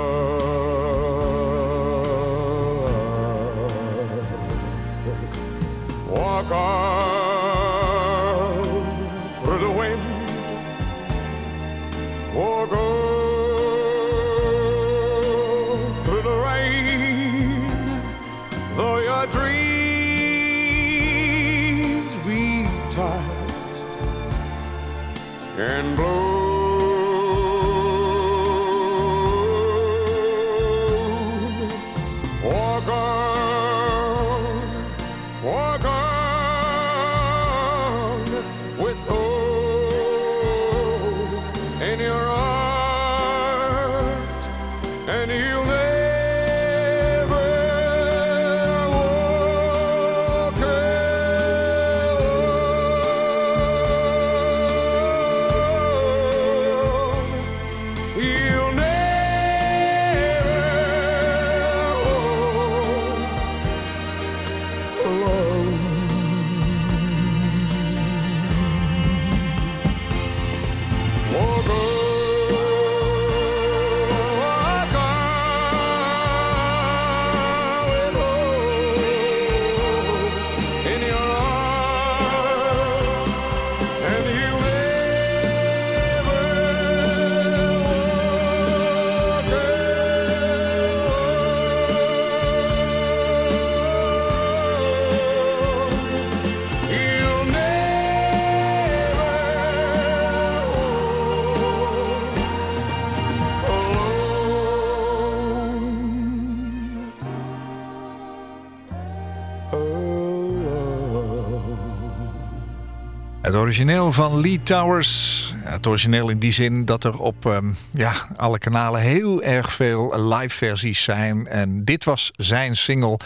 Origineel van Lee Towers. Het origineel in die zin dat er op ehm, ja, alle kanalen heel erg veel live versies zijn. En dit was zijn single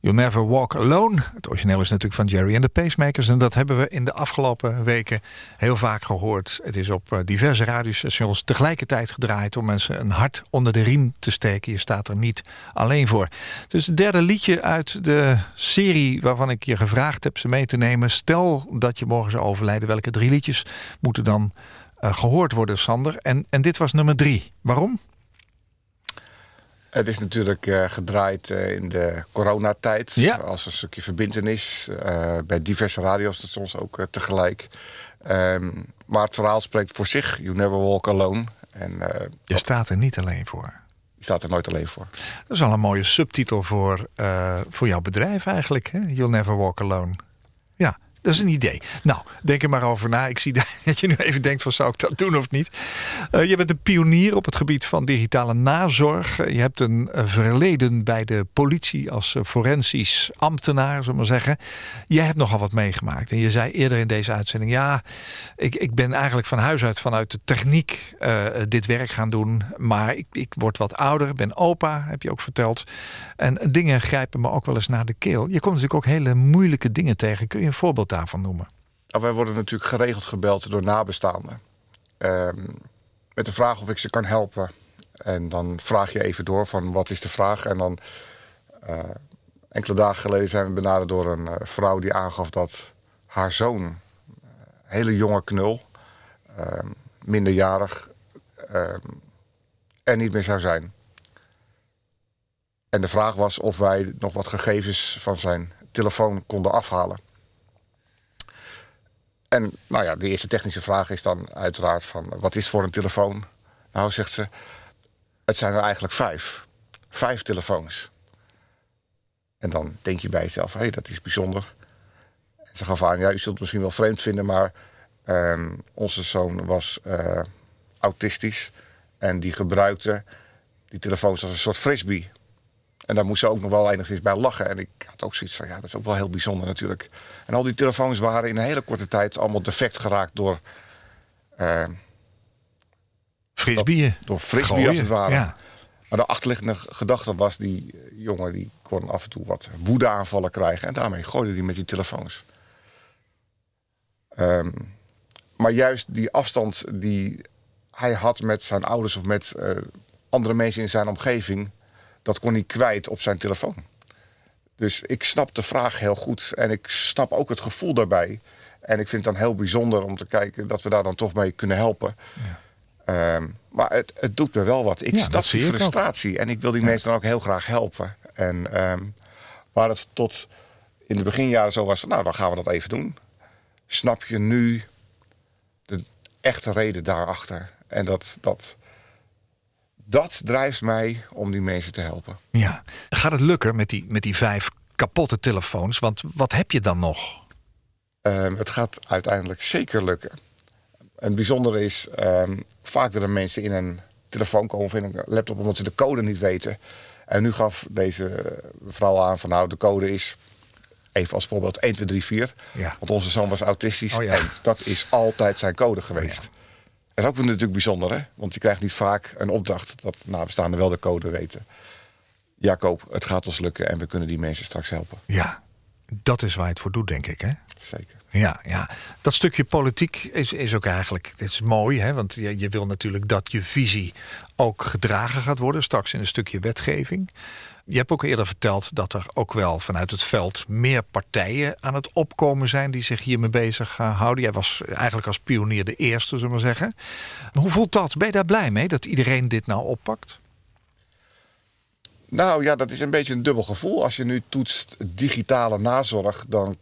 You'll Never Walk Alone. Het origineel is natuurlijk van Jerry and the Pacemakers. En dat hebben we in de afgelopen weken heel vaak gehoord. Het is op eh, diverse radiostations tegelijkertijd gedraaid... om mensen een hart onder de riem te steken. Je staat er niet alleen voor. Dus het derde liedje uit de serie waarvan ik je gevraagd heb ze mee te nemen. Stel dat je morgen zou overlijden. Welke drie liedjes moeten dan eh, gehoord worden, Sander? En, en dit was nummer drie. Waarom? Het is natuurlijk eh, gedraaid eh, in de coronatijd. Ja. Als een stukje verbindenis. eh, bij diverse radiostations ook tegelijk. Ehm, maar het verhaal spreekt voor zich. You never walk alone. En Je staat er niet alleen voor. je staat er nooit alleen voor. Dat is al een mooie subtitel voor, voor jouw bedrijf eigenlijk. Hè? You'll never walk alone. Ja, dat is een idee. Nou, denk er maar over na. Ik zie dat je nu even denkt van zou ik dat doen of niet. Eh, je bent een pionier op het gebied van digitale nazorg. Eh, je hebt een eh, verleden bij de politie als forensisch ambtenaar, zullen we maar zeggen. Jij hebt nogal wat meegemaakt. En je zei eerder in deze uitzending... ja, ik, ik ben eigenlijk van huis uit vanuit de techniek dit werk gaan doen. Maar ik, ik word wat ouder, ben opa, heb je ook verteld. En dingen grijpen me ook wel eens naar de keel. Je komt natuurlijk ook hele moeilijke dingen tegen. Kun je een voorbeeld daarvan noemen? Nou, wij worden natuurlijk geregeld gebeld door nabestaanden. Ehm, met de vraag of ik ze kan helpen. En dan vraag je even door van wat is de vraag. En dan eh, enkele dagen geleden zijn we benaderd door een eh, vrouw die aangaf dat haar zoon, een hele jonge knul, ehm, minderjarig, ehm, er niet meer zou zijn. En de vraag was of wij nog wat gegevens van zijn telefoon konden afhalen. En nou ja, de eerste technische vraag is dan uiteraard van wat is voor een telefoon? Nou, zegt ze, het zijn er eigenlijk vijf. Vijf telefoons. En dan denk je bij jezelf, hé, hey, dat is bijzonder. En ze gaf aan, ja, u zult het misschien wel vreemd vinden, maar ehm, onze zoon was eh, autistisch. En die gebruikte die telefoons als een soort frisbee. En daar moest ze ook nog wel enigszins bij lachen. En ik had ook zoiets van, ja, dat is ook wel heel bijzonder natuurlijk. En al die telefoons waren in een hele korte tijd allemaal defect geraakt door... Uh, Frisbeeën. Door frisbee als het ware. Ja. Maar de achterliggende gedachte was, die jongen die kon af en toe wat woedeaanvallen krijgen. En daarmee gooide hij met die telefoons. Um, maar juist die afstand die hij had met zijn ouders of met uh, andere mensen in zijn omgeving dat kon hij kwijt op zijn telefoon. Dus ik snap de vraag heel goed en ik snap ook het gevoel daarbij. En ik vind het dan heel bijzonder om te kijken dat we daar dan toch mee kunnen helpen. Ja. Um, maar het, het, doet me wel wat. Ik ja, snap die frustratie en ik wil die mensen dan ook heel graag helpen. En um, waar het tot in de beginjaren zo was, nou dan gaan we dat even doen. Snap je nu de echte reden daarachter? En dat, dat, dat drijft mij om die mensen te helpen. Ja. Gaat het lukken met die, met die vijf kapotte telefoons? Want wat heb je dan nog? Um, het gaat uiteindelijk zeker lukken. En het bijzondere is, um, vaak willen mensen in een telefoon komen of in een laptop omdat ze de code niet weten. En nu gaf deze vrouw aan van nou, de code is even als voorbeeld 1, 2, 3, 4. Ja. Want onze zoon was autistisch oh ja. en dat is altijd zijn code geweest. Oh ja. Dat is ook natuurlijk bijzonder, hè? Want je krijgt niet vaak een opdracht dat nabestaanden wel de code weten. Jacob, het gaat ons lukken en we kunnen die mensen straks helpen. Ja, dat is waar je het voor doet, denk ik, hè? Zeker. Ja, ja. dat stukje politiek is, is ook eigenlijk is mooi. Hè? Want je, je wil natuurlijk dat je visie ook gedragen gaat worden. Straks in een stukje wetgeving. Je hebt ook eerder verteld dat er ook wel vanuit het veld meer partijen aan het opkomen zijn die zich hiermee bezig houden. Jij was eigenlijk als pionier de eerste, zullen we maar zeggen. Hoe voelt dat? Ben je daar blij mee dat iedereen dit nou oppakt? Nou ja, dat is een beetje een dubbel gevoel. Als je nu toetst digitale nazorg, dan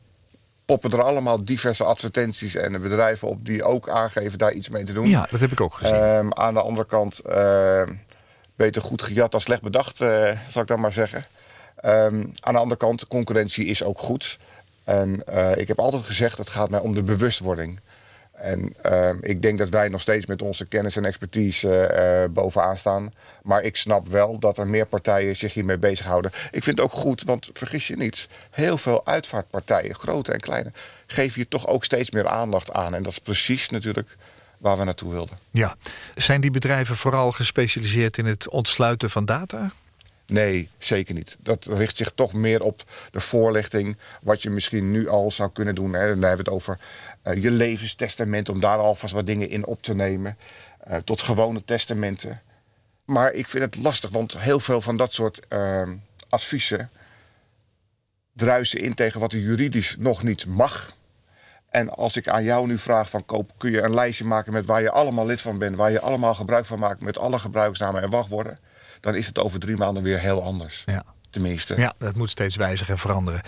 poppen er allemaal diverse advertenties en bedrijven op die ook aangeven daar iets mee te doen. Ja, dat heb ik ook gezien. Um, aan de andere kant, uh, beter goed gejat dan slecht bedacht, uh, zal ik dan maar zeggen. Um, aan de andere kant, concurrentie is ook goed. En uh, ik heb altijd gezegd, het gaat mij om de bewustwording. En uh, ik denk dat wij nog steeds met onze kennis en expertise uh, bovenaan staan. Maar ik snap wel dat er meer partijen zich hiermee bezighouden. Ik vind het ook goed, want vergis je niet, heel veel uitvaartpartijen, grote en kleine, geven je toch ook steeds meer aandacht aan. En dat is precies natuurlijk waar we naartoe wilden. Ja, zijn die bedrijven vooral gespecialiseerd in het ontsluiten van data? Nee, zeker niet. Dat richt zich toch meer op de voorlichting. Wat je misschien nu al zou kunnen doen. Hè. Dan hebben we het over uh, je levenstestament. Om daar alvast wat dingen in op te nemen. Uh, tot gewone testamenten. Maar ik vind het lastig. Want heel veel van dat soort uh, adviezen. druisen in tegen wat er juridisch nog niet mag. En als ik aan jou nu vraag van koop, kun je een lijstje maken met waar je allemaal lid van bent, waar je allemaal gebruik van maakt met alle gebruiksnamen en wachtwoorden, dan is het over drie maanden weer heel anders. Ja. Tenminste. Ja, dat moet steeds wijzigen en veranderen.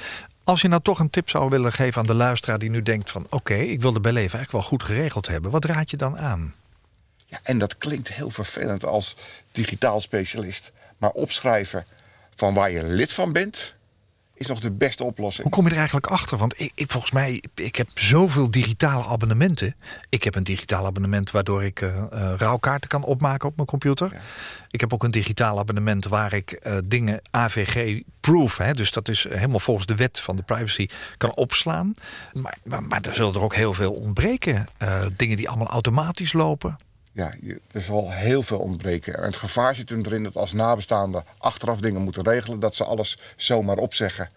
Als je nou toch een tip zou willen geven aan de luisteraar die nu denkt van oké, ik wil de beleven eigenlijk wel goed geregeld hebben, wat raad je dan aan? Ja, en dat klinkt heel vervelend als digitaal specialist. Maar opschrijven van waar je lid van bent, is nog de beste oplossing. Hoe kom je er eigenlijk achter? Want ik, ik volgens mij, ik heb zoveel digitale abonnementen. Ik heb een digitaal abonnement waardoor ik uh, rouwkaarten kan opmaken op mijn computer. Ja. Ik heb ook een digitaal abonnement waar ik uh, dingen AVG-proof, dus dat is helemaal volgens de wet van de privacy, kan opslaan. Maar, maar, maar er zullen er ook heel veel ontbreken. dingen die allemaal automatisch lopen ja, er zal heel veel ontbreken. En het gevaar zit erin dat als nabestaanden achteraf dingen moeten regelen, dat ze alles zomaar opzeggen.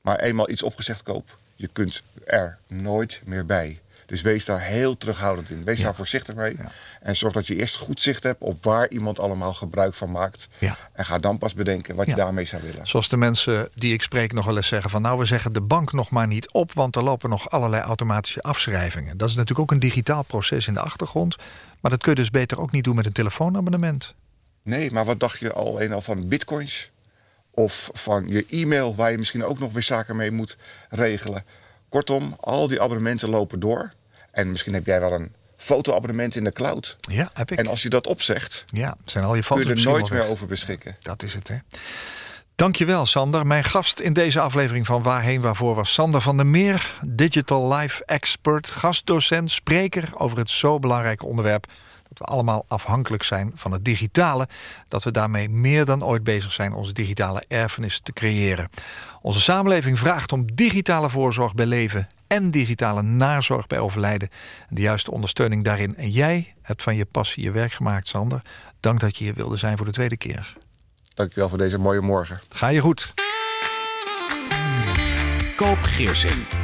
Maar eenmaal iets opgezegd koop, Je kunt er nooit meer bij. Dus wees daar heel terughoudend in. Wees daar voorzichtig mee. En zorg dat je eerst goed zicht hebt op waar iemand allemaal gebruik van maakt. Ja. En ga dan pas bedenken wat je daarmee zou willen. Zoals de mensen die ik spreek nog wel eens zeggen van nou we zeggen de bank nog maar niet op, want er lopen nog allerlei automatische afschrijvingen. Dat is natuurlijk ook een digitaal proces in de achtergrond. Maar dat kun je dus beter ook niet doen met een telefoonabonnement. Nee, maar wat dacht je al een al van bitcoins? Of van je e-mail waar je misschien ook nog weer zaken mee moet regelen. Kortom, al die abonnementen lopen door. En misschien heb jij wel een fotoabonnement in de cloud. Ja, heb ik. En als je dat opzegt, Ja, zijn al je kun foto's je er nooit meer over beschikken. Dat is het, hè. Dankjewel, Sander. Mijn gast in deze aflevering van Waarheen Waarvoor was Sander van der Meer, Digital Life Expert, gastdocent, spreker over het zo belangrijke onderwerp dat we allemaal afhankelijk zijn van het digitale. Dat we daarmee meer dan ooit bezig zijn onze digitale erfenis te creëren. Onze samenleving vraagt om digitale voorzorg bij leven en digitale nazorg bij overlijden. En de juiste ondersteuning daarin. En jij hebt van je passie je werk gemaakt, Sander. Dank dat je hier wilde zijn voor de tweede keer. Dankjewel voor deze mooie morgen. Ga je goed. Koop Geersing.